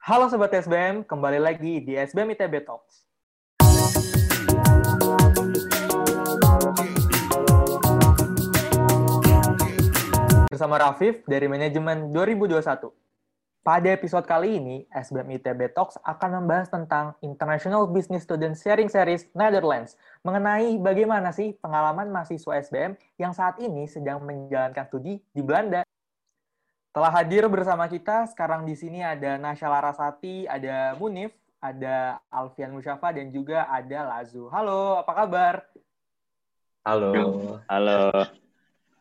Halo Sobat SBM, kembali lagi di SBM ITB Talks. Bersama Rafif dari Manajemen 2021. Pada episode kali ini, SBM ITB Talks akan membahas tentang International Business Student Sharing Series Netherlands, mengenai bagaimana sih pengalaman mahasiswa SBM yang saat ini sedang menjalankan studi di Belanda. Telah hadir bersama kita, sekarang di sini ada Nasya Larasati, ada Munif, ada Alfian Musyafa, dan juga ada Lazu. Halo, apa kabar? Halo. Halo.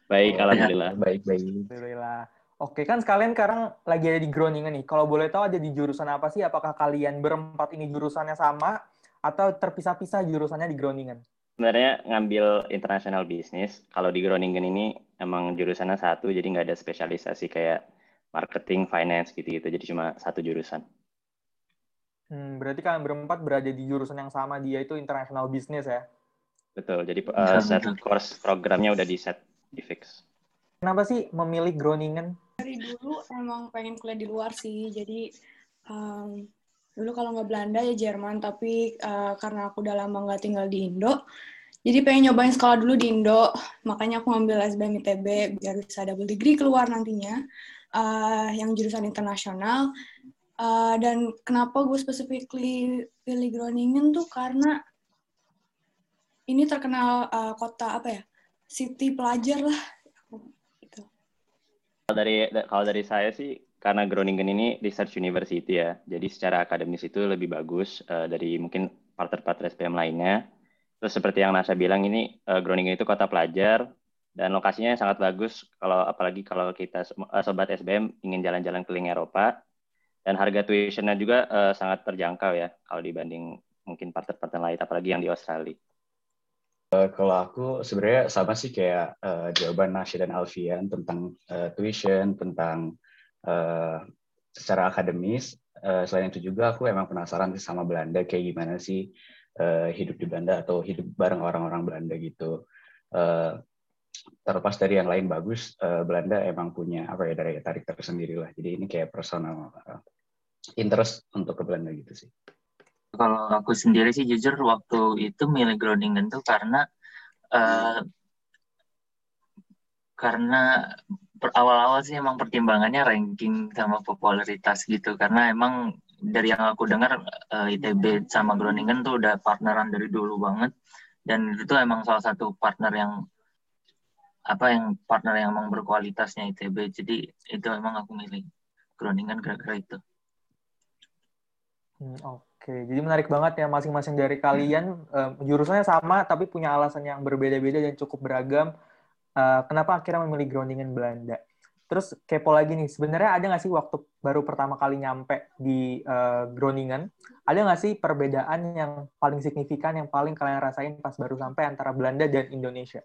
Baik, alhamdulillah. Baik, baik. Alhamdulillah. Oke, kan sekalian sekarang lagi ada di Groningen nih. Kalau boleh tahu ada di jurusan apa sih? Apakah kalian berempat ini jurusannya sama atau terpisah-pisah jurusannya di Groningen? Sebenarnya ngambil international business. Kalau di Groningen ini emang jurusannya satu, jadi nggak ada spesialisasi kayak marketing, finance gitu-gitu. Jadi cuma satu jurusan. Hmm, berarti kalian berempat berada di jurusan yang sama, dia itu international business ya? Betul. Jadi uh, set course programnya udah di set, di fix. Kenapa sih memilih Groningen? dari dulu emang pengen kuliah di luar sih jadi um, dulu kalau nggak Belanda ya Jerman tapi uh, karena aku udah lama nggak tinggal di Indo jadi pengen nyobain sekolah dulu di Indo. Makanya aku ngambil SBM ITB biar bisa double degree keluar nantinya uh, yang jurusan internasional. Uh, dan kenapa gue specifically pilih Groningen tuh karena ini terkenal uh, kota apa ya city pelajar lah. Kalau dari kalau dari saya sih karena Groningen ini research university ya, jadi secara akademis itu lebih bagus uh, dari mungkin partner-partner SPM lainnya. Terus seperti yang Nasa bilang ini uh, Groningen itu kota pelajar dan lokasinya sangat bagus kalau apalagi kalau kita uh, sobat SBM ingin jalan-jalan keliling Eropa dan harga tuitionnya juga uh, sangat terjangkau ya kalau dibanding mungkin partner-partner lain apalagi yang di Australia. Uh, kalau aku sebenarnya sama sih kayak uh, jawaban Nasya dan Alfian tentang uh, tuition, tentang uh, secara akademis. Uh, selain itu juga aku emang penasaran sih sama Belanda kayak gimana sih uh, hidup di Belanda atau hidup bareng orang-orang Belanda gitu. Uh, terlepas dari yang lain bagus, uh, Belanda emang punya apa ya dari tarik tersendiri lah. Jadi ini kayak personal uh, interest untuk ke Belanda gitu sih. Kalau aku sendiri sih jujur waktu itu milih Groningen tuh karena uh, karena awal-awal sih emang pertimbangannya ranking sama popularitas gitu karena emang dari yang aku dengar uh, ITB sama Groningen tuh udah partneran dari dulu banget dan itu emang salah satu partner yang apa yang partner yang emang berkualitasnya ITB jadi itu emang aku milih Groningen gara-gara itu. Hmm, Oke, okay. jadi menarik banget ya masing-masing dari kalian uh, jurusannya sama tapi punya alasan yang berbeda-beda dan cukup beragam. Uh, kenapa akhirnya memilih Groningen Belanda? Terus kepo lagi nih, sebenarnya ada nggak sih waktu baru pertama kali nyampe di uh, Groningen, ada nggak sih perbedaan yang paling signifikan yang paling kalian rasain pas baru sampai antara Belanda dan Indonesia?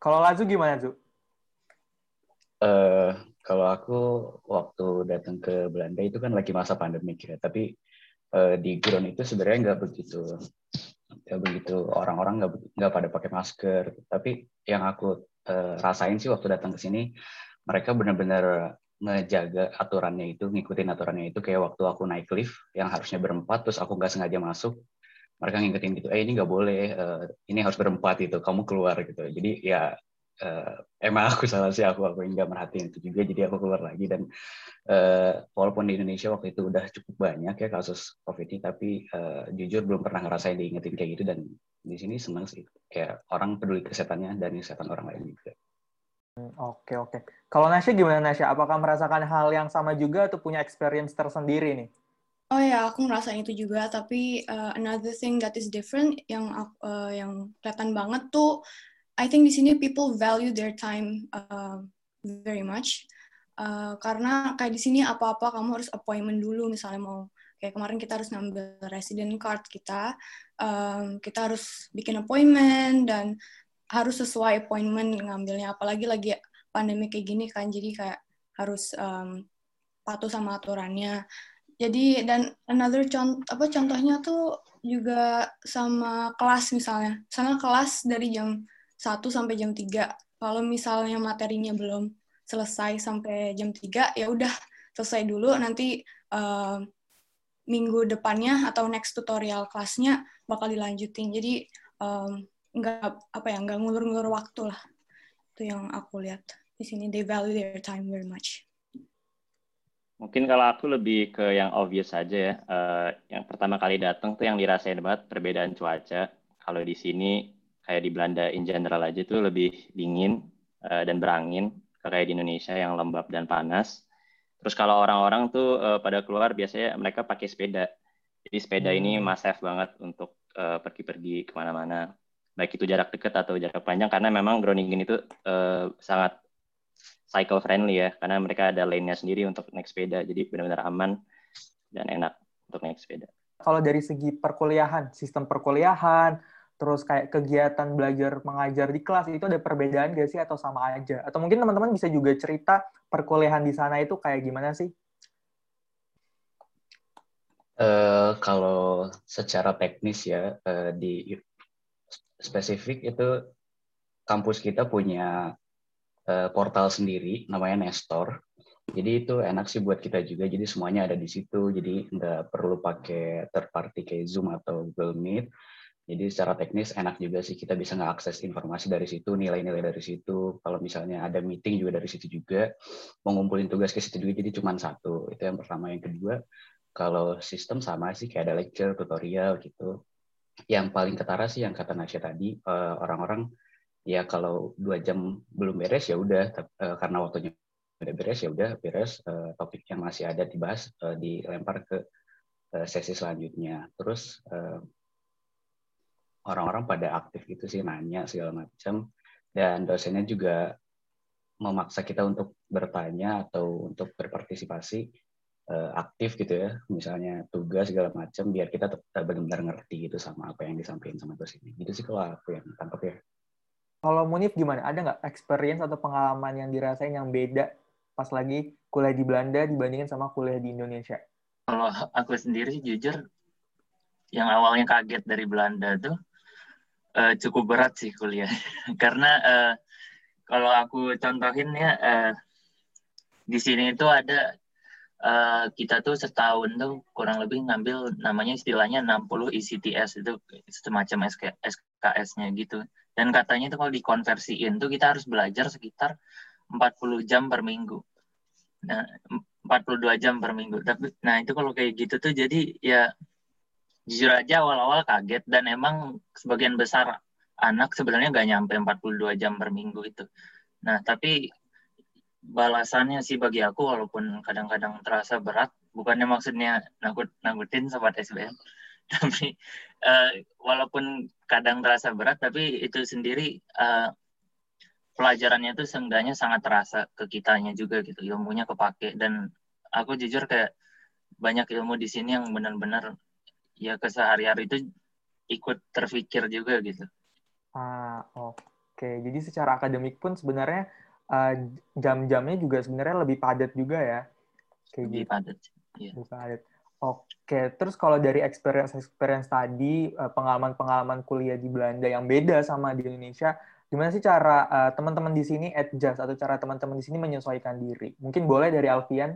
Kalau Lazu gimana, Zu? Uh, kalau aku waktu datang ke Belanda itu kan lagi masa pandemik ya, tapi uh, di ground itu sebenarnya nggak begitu nggak begitu orang-orang nggak nggak pada pakai masker. Tapi yang aku uh, rasain sih waktu datang ke sini, mereka benar-benar ngejaga aturannya itu, ngikutin aturannya itu kayak waktu aku naik lift yang harusnya berempat, terus aku nggak sengaja masuk, mereka ngingetin gitu, eh ini nggak boleh, uh, ini harus berempat gitu, kamu keluar gitu. Jadi ya uh, emang aku salah sih aku aku nggak merhatiin itu juga jadi aku keluar lagi dan uh, walaupun di Indonesia waktu itu udah cukup banyak ya kasus COVID ini tapi uh, jujur belum pernah ngerasain diingetin kayak gitu dan di sini senang sih kayak orang peduli kesehatannya dan kesehatan orang lain juga. Oke oke. Kalau Nasya gimana Nasya? Apakah merasakan hal yang sama juga atau punya experience tersendiri nih? Oh ya, aku ngerasain itu juga. Tapi uh, another thing that is different yang uh, yang kelihatan banget tuh I think di sini people value their time uh, very much. Uh, karena kayak di sini apa-apa kamu harus appointment dulu misalnya mau kayak kemarin kita harus ngambil resident card kita, um, kita harus bikin appointment dan harus sesuai appointment ngambilnya apalagi lagi pandemi kayak gini kan jadi kayak harus um, patuh sama aturannya. Jadi dan another contoh apa contohnya tuh juga sama kelas misalnya. Sama kelas dari jam 1 sampai jam 3. Kalau misalnya materinya belum selesai sampai jam 3, ya udah selesai dulu nanti uh, minggu depannya atau next tutorial kelasnya bakal dilanjutin jadi um, nggak apa ya nggak ngulur-ngulur waktu lah itu yang aku lihat di sini they value their time very much mungkin kalau aku lebih ke yang obvious saja ya uh, yang pertama kali datang tuh yang dirasain banget perbedaan cuaca kalau di sini kayak di Belanda in general aja tuh lebih dingin uh, dan berangin kayak di Indonesia yang lembab dan panas. Terus kalau orang-orang tuh uh, pada keluar biasanya mereka pakai sepeda. Jadi sepeda hmm. ini must banget untuk uh, pergi-pergi ke mana-mana. Baik itu jarak dekat atau jarak panjang karena memang Groningen itu uh, sangat cycle friendly ya karena mereka ada lane-nya sendiri untuk naik sepeda. Jadi benar-benar aman dan enak untuk naik sepeda. Kalau dari segi perkuliahan, sistem perkuliahan, terus kayak kegiatan belajar mengajar di kelas itu ada perbedaan gak sih atau sama aja? Atau mungkin teman-teman bisa juga cerita perkuliahan di sana itu kayak gimana sih? Uh, kalau secara teknis ya uh, di spesifik itu kampus kita punya uh, portal sendiri namanya Nestor. Jadi itu enak sih buat kita juga. Jadi semuanya ada di situ. Jadi nggak perlu pakai third party kayak Zoom atau Google Meet jadi secara teknis enak juga sih kita bisa ngeakses informasi dari situ, nilai-nilai dari situ. Kalau misalnya ada meeting juga dari situ juga, mau ngumpulin tugas ke situ juga jadi cuma satu. Itu yang pertama. Yang kedua, kalau sistem sama sih kayak ada lecture, tutorial gitu. Yang paling ketara sih yang kata Nasya tadi, eh, orang-orang ya kalau dua jam belum beres ya udah, eh, karena waktunya udah beres ya udah beres, eh, topik yang masih ada dibahas, dilempar ke sesi selanjutnya. Terus orang-orang pada aktif gitu sih nanya segala macam dan dosennya juga memaksa kita untuk bertanya atau untuk berpartisipasi aktif gitu ya. Misalnya tugas segala macam biar kita benar-benar ngerti gitu sama apa yang disampaikan sama dosennya gitu sih kalau aku yang tangkap ya. Kalau Munif gimana? Ada nggak experience atau pengalaman yang dirasain yang beda pas lagi kuliah di Belanda dibandingin sama kuliah di Indonesia? Kalau aku sendiri jujur yang awalnya kaget dari Belanda tuh uh, cukup berat sih kuliah. Karena uh, kalau aku contohin ya uh, di sini itu ada uh, kita tuh setahun tuh kurang lebih ngambil namanya istilahnya 60 ECTS itu semacam SK, SKS-nya gitu. Dan katanya itu kalau dikonversiin tuh kita harus belajar sekitar 40 jam per minggu. Nah 42 jam per minggu. Tapi nah itu kalau kayak gitu tuh jadi ya jujur aja awal-awal kaget dan emang sebagian besar anak sebenarnya nggak nyampe 42 jam per minggu itu. Nah, tapi balasannya sih bagi aku walaupun kadang-kadang terasa berat, bukannya maksudnya nakut nakutin sobat SBM, tapi uh, walaupun kadang terasa berat, tapi itu sendiri uh, pelajarannya itu seenggaknya sangat terasa ke kitanya juga gitu, ilmunya kepake dan aku jujur kayak banyak ilmu di sini yang benar-benar ya kesehari-hari itu ikut terpikir juga gitu. Ah, oke. Okay. Jadi secara akademik pun sebenarnya uh, jam-jamnya juga sebenarnya lebih padat juga ya. Kayak lebih gitu. padat. Iya. Lebih padat. Oke, terus kalau dari experience-experience tadi, eh, pengalaman-pengalaman kuliah di Belanda yang beda sama di Indonesia, gimana sih cara uh, teman-teman di sini adjust atau cara teman-teman di sini menyesuaikan diri? Mungkin boleh dari Alfian?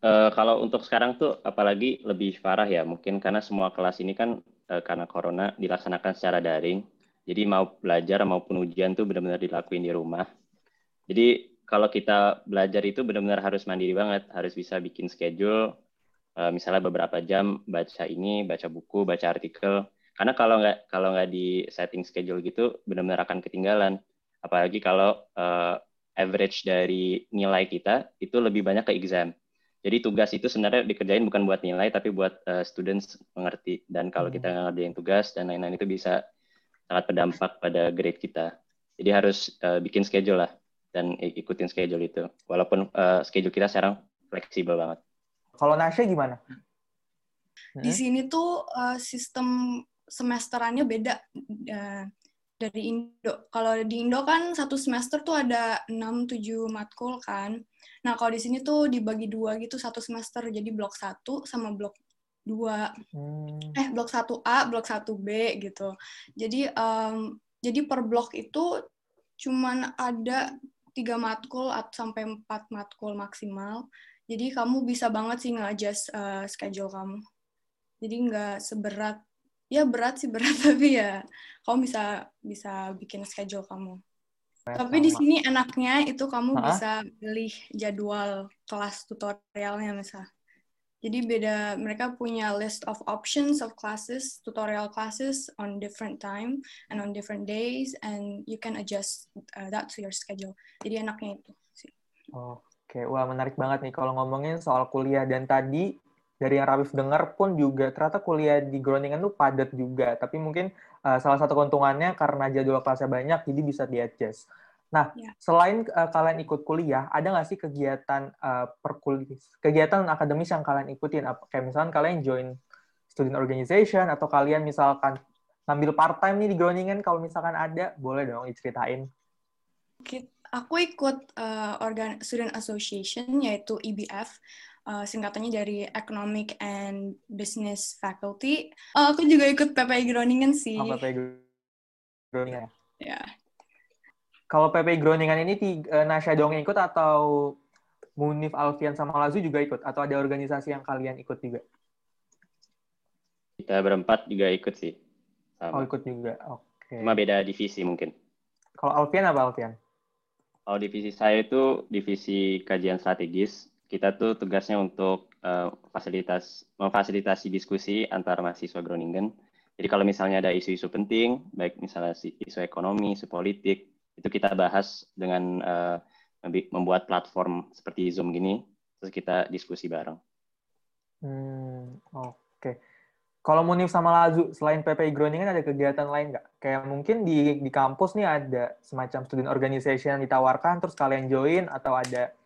Uh, kalau untuk sekarang tuh apalagi lebih parah ya mungkin karena semua kelas ini kan uh, karena corona dilaksanakan secara daring. Jadi mau belajar maupun ujian tuh benar-benar dilakuin di rumah. Jadi kalau kita belajar itu benar-benar harus mandiri banget, harus bisa bikin schedule uh, misalnya beberapa jam baca ini, baca buku, baca artikel. Karena kalau nggak kalau nggak di setting schedule gitu benar-benar akan ketinggalan. Apalagi kalau uh, average dari nilai kita itu lebih banyak ke exam jadi tugas itu sebenarnya dikerjain bukan buat nilai tapi buat uh, students mengerti dan kalau kita hmm. ngerjain tugas dan lain-lain itu bisa sangat berdampak pada grade kita. Jadi harus uh, bikin schedule lah dan ikutin schedule itu. Walaupun uh, schedule kita sekarang fleksibel banget. Kalau Nasya gimana? Di hmm? sini tuh uh, sistem semesterannya beda. Uh, dari Indo. Kalau di Indo kan satu semester tuh ada 6-7 matkul kan. Nah, kalau di sini tuh dibagi dua gitu satu semester. Jadi blok 1 sama blok 2. Hmm. Eh, blok 1A, blok 1B gitu. Jadi um, jadi per blok itu cuman ada tiga matkul atau sampai empat matkul maksimal. Jadi kamu bisa banget sih nge-adjust uh, schedule kamu. Jadi nggak seberat, ya berat sih berat tapi ya kamu bisa bisa bikin schedule kamu. Tapi di sini enaknya itu kamu Hah? bisa pilih jadwal kelas tutorialnya misal. Jadi beda, mereka punya list of options of classes, tutorial classes on different time and on different days, and you can adjust uh, that to your schedule. Jadi enaknya itu sih. Oke, wah menarik banget nih kalau ngomongin soal kuliah. Dan tadi dari yang Rafif dengar pun juga ternyata kuliah di Groningen tuh padat juga. Tapi mungkin uh, salah satu keuntungannya karena jadwal kelasnya banyak, jadi bisa di-adjust. Nah, ya. selain uh, kalian ikut kuliah, ada nggak sih kegiatan uh, perkuliah, kegiatan akademis yang kalian ikutin? Apa, kayak misalkan kalian join student organization atau kalian misalkan ngambil part time nih di Groningen kalau misalkan ada, boleh dong diceritain. Aku ikut uh, organ student association yaitu EBF. Uh, singkatannya dari Economic and Business Faculty. Uh, aku juga ikut PPI Groningen sih. Oh, PPI Groningen. Ya, kalau PP Groningen ini tiga, eh, Nasya dong ikut atau Munif Alfian sama Lazu juga ikut atau ada organisasi yang kalian ikut juga? Kita berempat juga ikut sih. Sama. Oh ikut juga, oke. Okay. Cuma beda divisi mungkin. Kalau Alfian apa Alfian? Kalau divisi saya itu divisi kajian strategis. Kita tuh tugasnya untuk uh, fasilitas memfasilitasi diskusi antar mahasiswa Groningen. Jadi kalau misalnya ada isu-isu penting, baik misalnya isu ekonomi, isu politik, itu kita bahas dengan uh, membuat platform seperti Zoom gini, terus kita diskusi bareng. Hmm, oke. Okay. Kalau Munif sama Lazu, selain PPI Groningen ada kegiatan lain nggak? Kayak mungkin di di kampus nih ada semacam student organization yang ditawarkan, terus kalian join, atau ada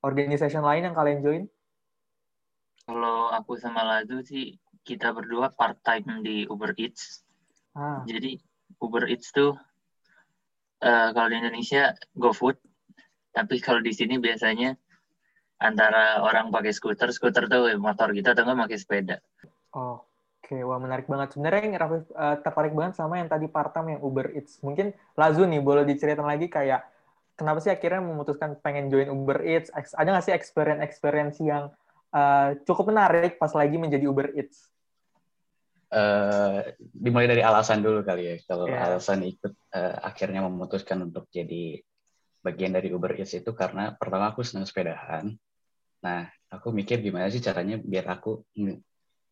organization lain yang kalian join? Kalau aku sama Lazu sih, kita berdua part-time di Uber Eats. Ah. Jadi Uber Eats tuh uh, kalau di Indonesia GoFood, tapi kalau di sini biasanya antara orang pakai skuter, skuter tuh motor gitu atau nggak pakai sepeda. Oh, Oke, wah menarik banget. Sebenarnya yang Raffi uh, tertarik banget sama yang tadi partam yang Uber Eats. Mungkin Lazu nih, boleh diceritain lagi kayak kenapa sih akhirnya memutuskan pengen join Uber Eats? Ada nggak sih experience-experience yang uh, cukup menarik pas lagi menjadi Uber Eats? Uh, dimulai dari alasan dulu kali ya. Kalau yeah. alasan ikut uh, akhirnya memutuskan untuk jadi bagian dari Uber Eats itu karena pertama aku senang sepedahan. Nah, aku mikir gimana sih caranya biar aku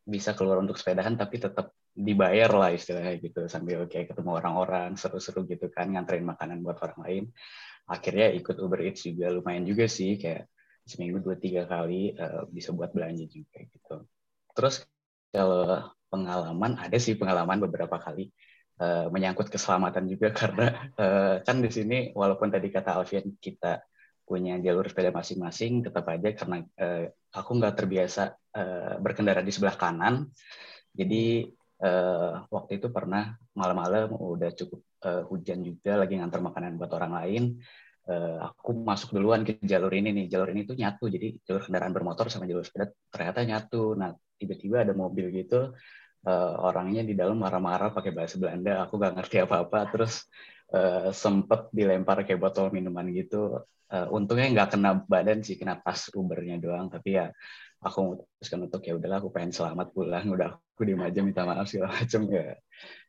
bisa keluar untuk sepedahan tapi tetap dibayar lah istilahnya gitu sambil kayak ketemu orang-orang seru-seru gitu kan nganterin makanan buat orang lain. Akhirnya ikut Uber Eats juga lumayan juga sih kayak seminggu dua tiga kali uh, bisa buat belanja juga gitu. Terus kalau pengalaman ada sih pengalaman beberapa kali uh, menyangkut keselamatan juga. Karena uh, kan di sini walaupun tadi kata Alfian kita punya jalur sepeda masing-masing tetap aja karena uh, aku nggak terbiasa uh, berkendara di sebelah kanan. Jadi uh, waktu itu pernah malam-malam udah cukup uh, hujan juga lagi ngantar makanan buat orang lain uh, aku masuk duluan ke jalur ini nih. Jalur ini tuh nyatu jadi jalur kendaraan bermotor sama jalur sepeda ternyata nyatu. Nah tiba-tiba ada mobil gitu uh, orangnya di dalam marah-marah pakai bahasa Belanda aku gak ngerti apa-apa terus uh, sempet dilempar kayak botol minuman gitu. Uh, untungnya nggak kena badan sih kena tas Ubernya doang tapi ya aku memutuskan untuk ya udahlah aku pengen selamat pulang. Udah aku di aja minta maaf segala macam ya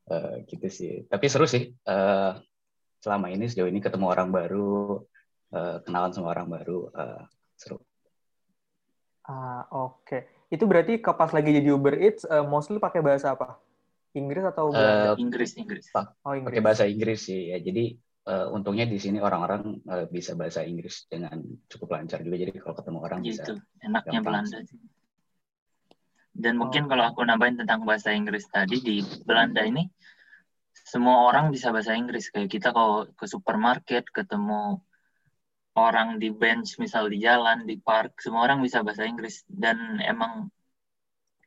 uh, gitu sih. Tapi seru sih uh, selama ini sejauh ini ketemu orang baru uh, kenalan sama orang baru uh, seru. Ah oke. okay itu berarti ke pas lagi jadi Uber Eats uh, mostly pakai bahasa apa? Inggris atau Uh, Inggris, Inggris. Oh, Inggris. Pakai bahasa Inggris sih ya. Jadi uh, untungnya di sini orang-orang uh, bisa bahasa Inggris dengan cukup lancar juga. Jadi kalau ketemu orang gitu. bisa. Enaknya Belanda sih. Dan oh. mungkin kalau aku nambahin tentang bahasa Inggris tadi di Belanda ini semua orang bisa bahasa Inggris kayak kita kalau ke supermarket ketemu orang di bench misal di jalan di park semua orang bisa bahasa Inggris dan emang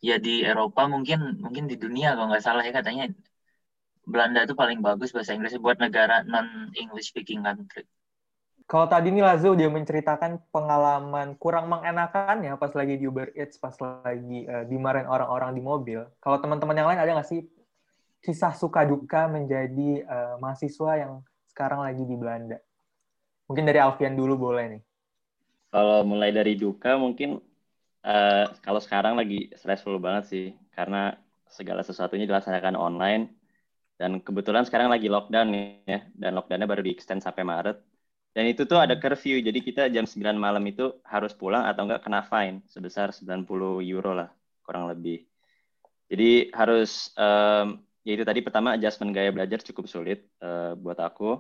ya di Eropa mungkin mungkin di dunia kalau nggak salah ya katanya Belanda itu paling bagus bahasa Inggris buat negara non English speaking country. Kalau tadi nih Lazo dia menceritakan pengalaman kurang mengenakan ya pas lagi di Uber Eats, pas lagi uh, dimarahin orang-orang di mobil. Kalau teman-teman yang lain ada nggak sih kisah suka duka menjadi uh, mahasiswa yang sekarang lagi di Belanda? Mungkin dari Alfian dulu boleh nih. Kalau mulai dari duka mungkin uh, kalau sekarang lagi stressful banget sih karena segala sesuatunya dilaksanakan online. Dan kebetulan sekarang lagi lockdown nih ya dan lockdownnya baru di extend sampai Maret. Dan itu tuh ada curfew jadi kita jam 9 malam itu harus pulang atau enggak kena fine sebesar 90 euro lah kurang lebih. Jadi harus um, ya itu tadi pertama adjustment gaya belajar cukup sulit uh, buat aku.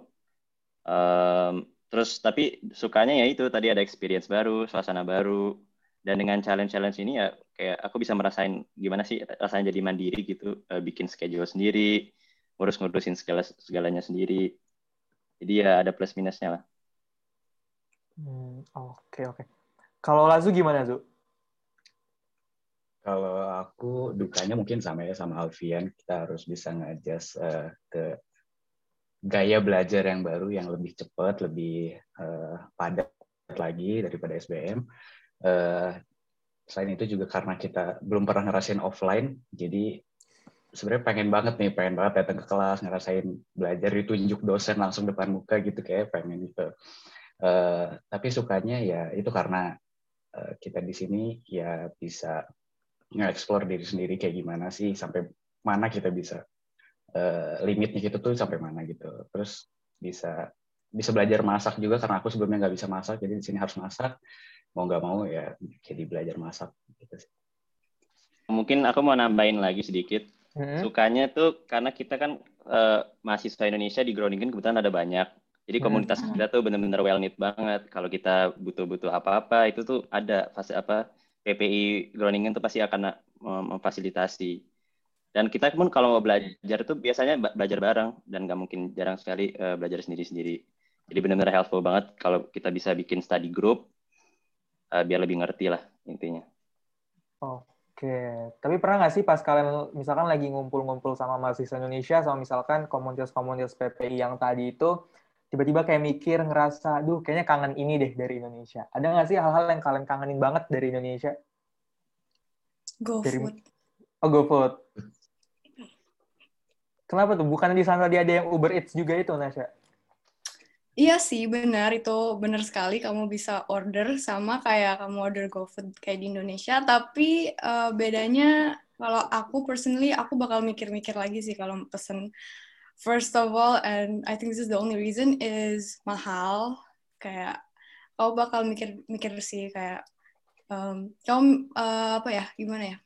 Um, terus tapi sukanya ya itu tadi ada experience baru suasana baru. Dan dengan challenge-challenge ini ya kayak aku bisa merasain gimana sih rasanya jadi mandiri gitu. Uh, bikin schedule sendiri ngurus ngurusin segala segalanya sendiri. Jadi ya ada plus minusnya lah. Hmm, oke okay, oke. Okay. kalau Lazu gimana Zu? Kalau aku dukanya mungkin sama ya sama Alfian. Kita harus bisa ngajas uh, ke gaya belajar yang baru yang lebih cepat, lebih uh, padat lagi daripada SBM. Uh, eh, selain itu juga karena kita belum pernah ngerasain offline, jadi sebenarnya pengen banget nih, pengen banget datang ke kelas, ngerasain belajar ditunjuk dosen langsung depan muka gitu kayak pengen gitu. Uh, tapi sukanya ya itu karena uh, kita di sini ya bisa nge-explore diri sendiri kayak gimana sih sampai mana kita bisa uh, limitnya gitu tuh sampai mana gitu terus bisa bisa belajar masak juga karena aku sebelumnya nggak bisa masak jadi di sini harus masak mau nggak mau ya jadi belajar masak gitu sih mungkin aku mau nambahin lagi sedikit hmm. sukanya tuh karena kita kan uh, mahasiswa Indonesia di Groningen kebetulan ada banyak jadi hmm. komunitas hmm. kita tuh benar-benar well knit banget kalau kita butuh-butuh apa-apa itu tuh ada fase apa PPI Groningen tuh pasti akan memfasilitasi dan kita pun kalau mau belajar itu biasanya belajar bareng dan nggak mungkin jarang sekali uh, belajar sendiri-sendiri. Jadi benar-benar helpful banget kalau kita bisa bikin study group uh, biar lebih ngerti lah intinya. Oke, tapi pernah nggak sih pas kalian misalkan lagi ngumpul-ngumpul sama mahasiswa Indonesia sama misalkan komunitas-komunitas PPI yang tadi itu tiba-tiba kayak mikir ngerasa, duh kayaknya kangen ini deh dari Indonesia. Ada nggak sih hal-hal yang kalian kangenin banget dari Indonesia? Go dari... food. Oh, go food. Kenapa tuh? Bukan di sana dia ada yang Uber Eats juga itu, Nasya? Iya sih, benar. Itu benar sekali. Kamu bisa order sama kayak kamu order GoFood kayak di Indonesia. Tapi uh, bedanya kalau aku personally, aku bakal mikir-mikir lagi sih kalau pesen. First of all, and I think this is the only reason, is mahal. Kayak, kau bakal mikir-mikir sih kayak, um, kamu uh, apa ya, gimana ya?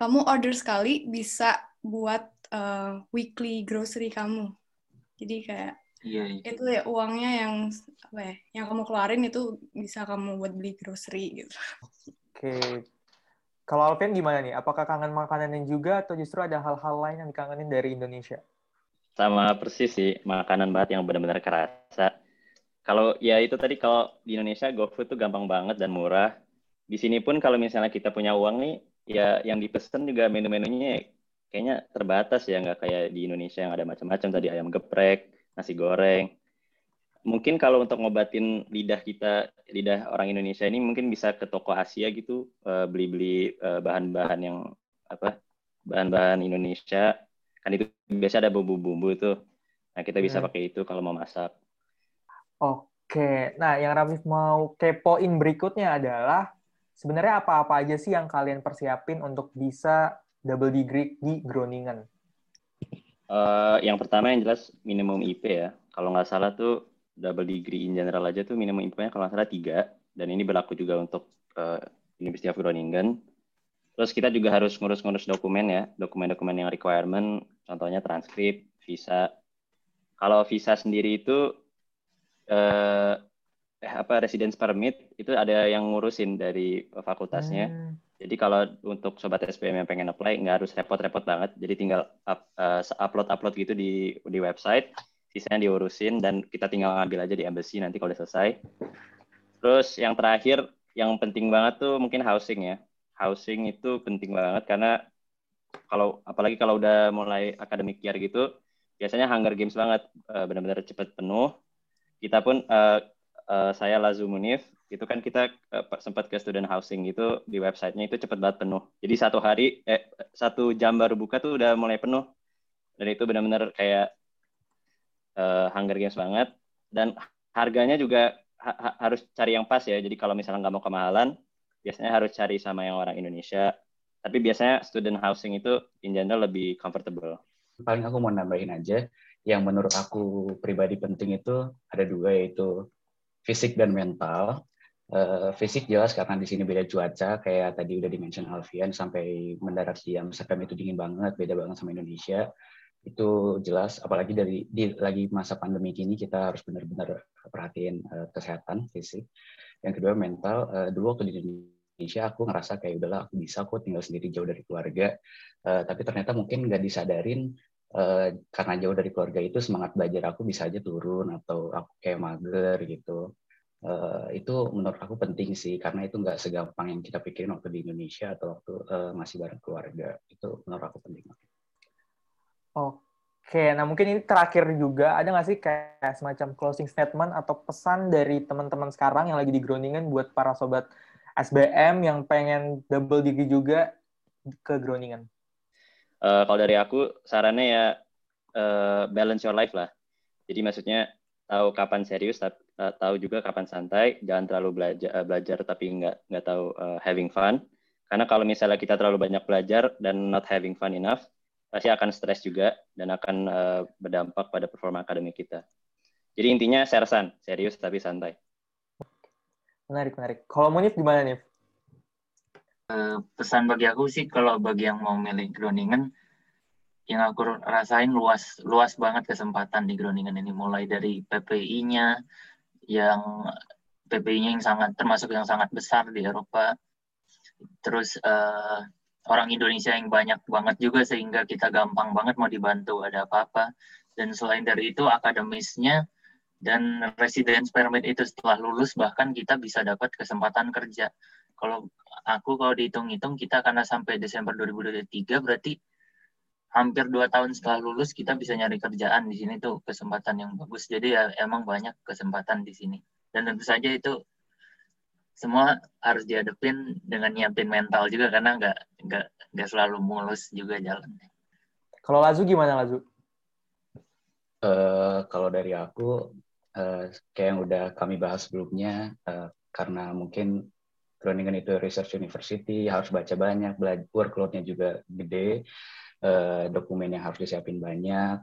Kamu order sekali bisa buat uh, weekly grocery kamu. Jadi kayak iya, iya. itu ya uangnya yang apa ya, yang kamu keluarin itu bisa kamu buat beli grocery gitu. Oke. Kalau Alvin gimana nih? Apakah kangen makanan yang juga atau justru ada hal-hal lain yang dikangenin dari Indonesia? Sama persis sih, makanan banget yang benar-benar kerasa. Kalau ya itu tadi kalau di Indonesia GoFood tuh gampang banget dan murah. Di sini pun kalau misalnya kita punya uang nih, ya yang dipesan juga menu-menunya kayaknya terbatas ya nggak kayak di Indonesia yang ada macam-macam tadi ayam geprek nasi goreng. Mungkin kalau untuk ngobatin lidah kita lidah orang Indonesia ini mungkin bisa ke toko Asia gitu eh, beli-beli uh, bahan-bahan yang apa bahan-bahan Indonesia. Kan itu biasa ada bumbu-bumbu itu. Nah kita bisa hmm. pakai itu kalau mau masak. Oke. Nah yang Rafif mau kepoin berikutnya adalah sebenarnya apa-apa aja sih yang kalian persiapin untuk bisa double degree di Groningen? Uh, yang pertama yang jelas minimum IP ya. Kalau nggak salah tuh double degree in general aja tuh minimum IP-nya kalau nggak salah tiga. Dan ini berlaku juga untuk uh, University of Groningen. Terus kita juga harus ngurus-ngurus dokumen ya, dokumen-dokumen yang requirement, contohnya transkrip, visa. Kalau visa sendiri itu uh, eh, apa residence permit itu ada yang ngurusin dari fakultasnya. Hmm. Jadi kalau untuk sobat SPM yang pengen apply nggak harus repot-repot banget. Jadi tinggal up, uh, upload-upload gitu di di website, sisanya diurusin dan kita tinggal ngambil aja di embassy nanti kalau udah selesai. Terus yang terakhir yang penting banget tuh mungkin housing ya. Housing itu penting banget karena kalau apalagi kalau udah mulai academic year gitu, biasanya Hunger Games banget, uh, benar-benar cepat penuh. Kita pun uh, uh, saya Lazu Munif itu kan kita uh, sempat ke student housing itu di websitenya itu cepat banget penuh. Jadi satu hari, eh, satu jam baru buka tuh udah mulai penuh. Dan itu benar-benar kayak uh, Hunger Games banget. Dan harganya juga ha ha harus cari yang pas ya. Jadi kalau misalnya nggak mau kemahalan, biasanya harus cari sama yang orang Indonesia. Tapi biasanya student housing itu in general lebih comfortable. Paling aku mau nambahin aja, yang menurut aku pribadi penting itu ada dua yaitu fisik dan mental. Uh, fisik jelas karena di sini beda cuaca kayak tadi udah dimention Alfian sampai mendarat di Amsterdam itu dingin banget beda banget sama Indonesia. Itu jelas apalagi dari di lagi masa pandemi gini kita harus benar-benar perhatiin uh, kesehatan fisik. Yang kedua mental. Uh, dulu waktu di Indonesia aku ngerasa kayak udahlah aku bisa kok tinggal sendiri jauh dari keluarga. Uh, tapi ternyata mungkin nggak disadarin uh, karena jauh dari keluarga itu semangat belajar aku bisa aja turun atau aku kayak mager gitu uh, itu menurut aku penting sih karena itu nggak segampang yang kita pikirin waktu di Indonesia atau waktu uh, masih bareng keluarga itu menurut aku penting. Oke, nah mungkin ini terakhir juga ada nggak sih kayak semacam closing statement atau pesan dari teman-teman sekarang yang lagi di Groningen buat para sobat SBM yang pengen double degree juga ke Groningen? Uh, kalau dari aku sarannya ya uh, balance your life lah. Jadi maksudnya tahu kapan serius, uh, tahu juga kapan santai, jangan terlalu belajar belajar tapi nggak nggak tahu uh, having fun. Karena kalau misalnya kita terlalu banyak belajar dan not having fun enough, pasti akan stres juga dan akan uh, berdampak pada performa akademik kita. Jadi intinya sersan, serius tapi santai. Menarik, menarik. Kalau Munif gimana nih? Uh, pesan bagi aku sih kalau bagi yang mau milih Groningen, yang aku rasain luas luas banget kesempatan di Groningen ini. Mulai dari PPI-nya yang PPI-nya yang sangat termasuk yang sangat besar di Eropa. Terus uh, orang Indonesia yang banyak banget juga sehingga kita gampang banget mau dibantu ada apa-apa. Dan selain dari itu akademisnya dan residence permit itu setelah lulus bahkan kita bisa dapat kesempatan kerja. Kalau aku kalau dihitung-hitung kita karena sampai Desember 2023 berarti hampir dua tahun setelah lulus kita bisa nyari kerjaan di sini tuh kesempatan yang bagus jadi ya emang banyak kesempatan di sini dan tentu saja itu semua harus dihadapin dengan nyiapin mental juga karena nggak nggak nggak selalu mulus juga jalan. Kalau Lazu gimana Lazu? Uh, kalau dari aku uh, kayak yang udah kami bahas sebelumnya uh, karena mungkin Groningen itu research university harus baca banyak, workloadnya juga gede uh, dokumen yang harus disiapin banyak.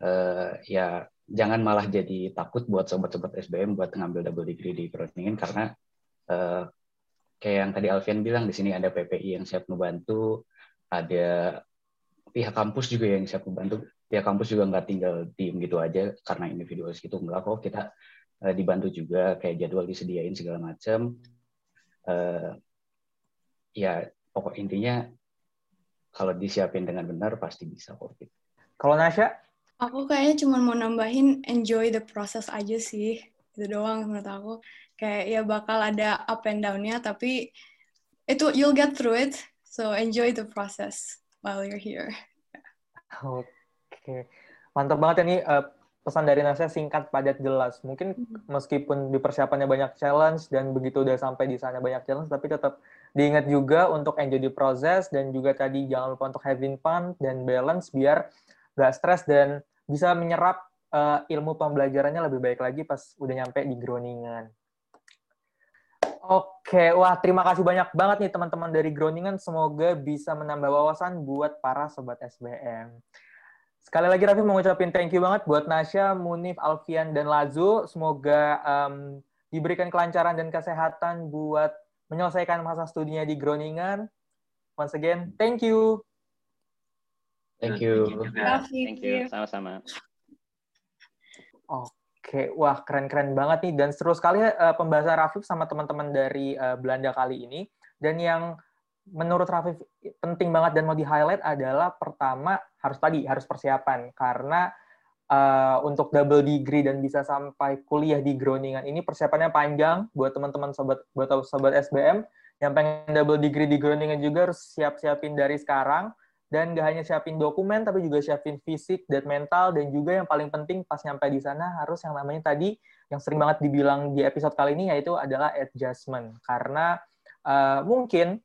Uh, ya jangan malah jadi takut buat sobat-sobat SBM buat ngambil double degree di Groningen karena uh, kayak yang tadi Alfian bilang di sini ada PPI yang siap membantu, ada pihak kampus juga yang siap membantu. Pihak kampus juga nggak tinggal diem gitu aja karena individualis gitu enggak kok kita uh, dibantu juga kayak jadwal disediain segala macam. Uh, ya pokok intinya kalau disiapin dengan benar pasti bisa kok. Gitu. Kalau Nasya? Aku kayaknya cuma mau nambahin enjoy the process aja sih. Itu doang menurut aku. Kayak ya bakal ada up and down-nya, tapi itu you'll get through it. So enjoy the process while you're here. Oke. Okay. Mantap banget ya nih uh, pesan dari Nasya singkat, padat, jelas. Mungkin meskipun di persiapannya banyak challenge dan begitu udah sampai di sana banyak challenge, tapi tetap diingat juga untuk enjoy the process dan juga tadi jangan lupa untuk having fun dan balance biar nggak stres dan bisa menyerap uh, ilmu pembelajarannya lebih baik lagi pas udah nyampe di Groningen. Oke, wah terima kasih banyak banget nih teman-teman dari Groningen. Semoga bisa menambah wawasan buat para sobat SBM. Sekali lagi Raffi mau ngucapin thank you banget buat Nasya, Munif, Alfian, dan Lazu. Semoga um, diberikan kelancaran dan kesehatan buat menyelesaikan masa studinya di Groningen. Once again, thank you. Thank you. Thank you. Sama-sama. Oke, wah keren-keren banget nih dan seru sekali uh, pembahasan Rafif sama teman-teman dari uh, Belanda kali ini. Dan yang menurut Rafif penting banget dan mau di-highlight adalah pertama harus tadi harus persiapan. Karena uh, untuk double degree dan bisa sampai kuliah di Groningen ini persiapannya panjang buat teman-teman sobat buat sobat SBM yang pengen double degree di Groningen juga harus siap-siapin dari sekarang. Dan gak hanya siapin dokumen tapi juga siapin fisik dan mental. Dan juga yang paling penting pas nyampe di sana harus yang namanya tadi yang sering banget dibilang di episode kali ini yaitu adalah adjustment. Karena uh, mungkin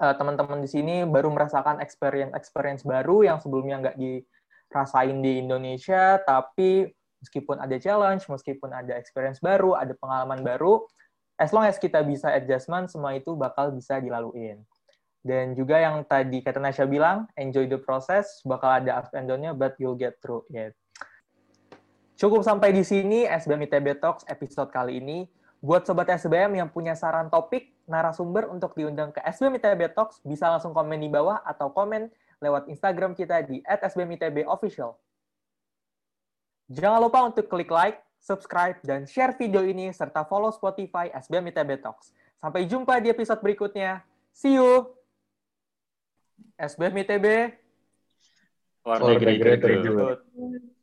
teman-teman di sini baru merasakan experience experience baru yang sebelumnya nggak dirasain di Indonesia tapi Meskipun ada challenge, meskipun ada experience baru, ada pengalaman baru, as long as kita bisa adjustment, semua itu bakal bisa dilaluin. Dan juga yang tadi kata Nasya bilang, enjoy the process, bakal ada ups and down-nya, but you'll get through it. Cukup sampai di sini SBM ITB Talks episode kali ini. Buat Sobat SBM yang punya saran topik, narasumber untuk diundang ke SBM ITB Talks, bisa langsung komen di bawah atau komen lewat Instagram kita di @sbmitbofficial. Jangan lupa untuk klik like, subscribe, dan share video ini, serta follow Spotify SBM ITB Talks. Sampai jumpa di episode berikutnya. See you! SBM ITB For the greater good. good.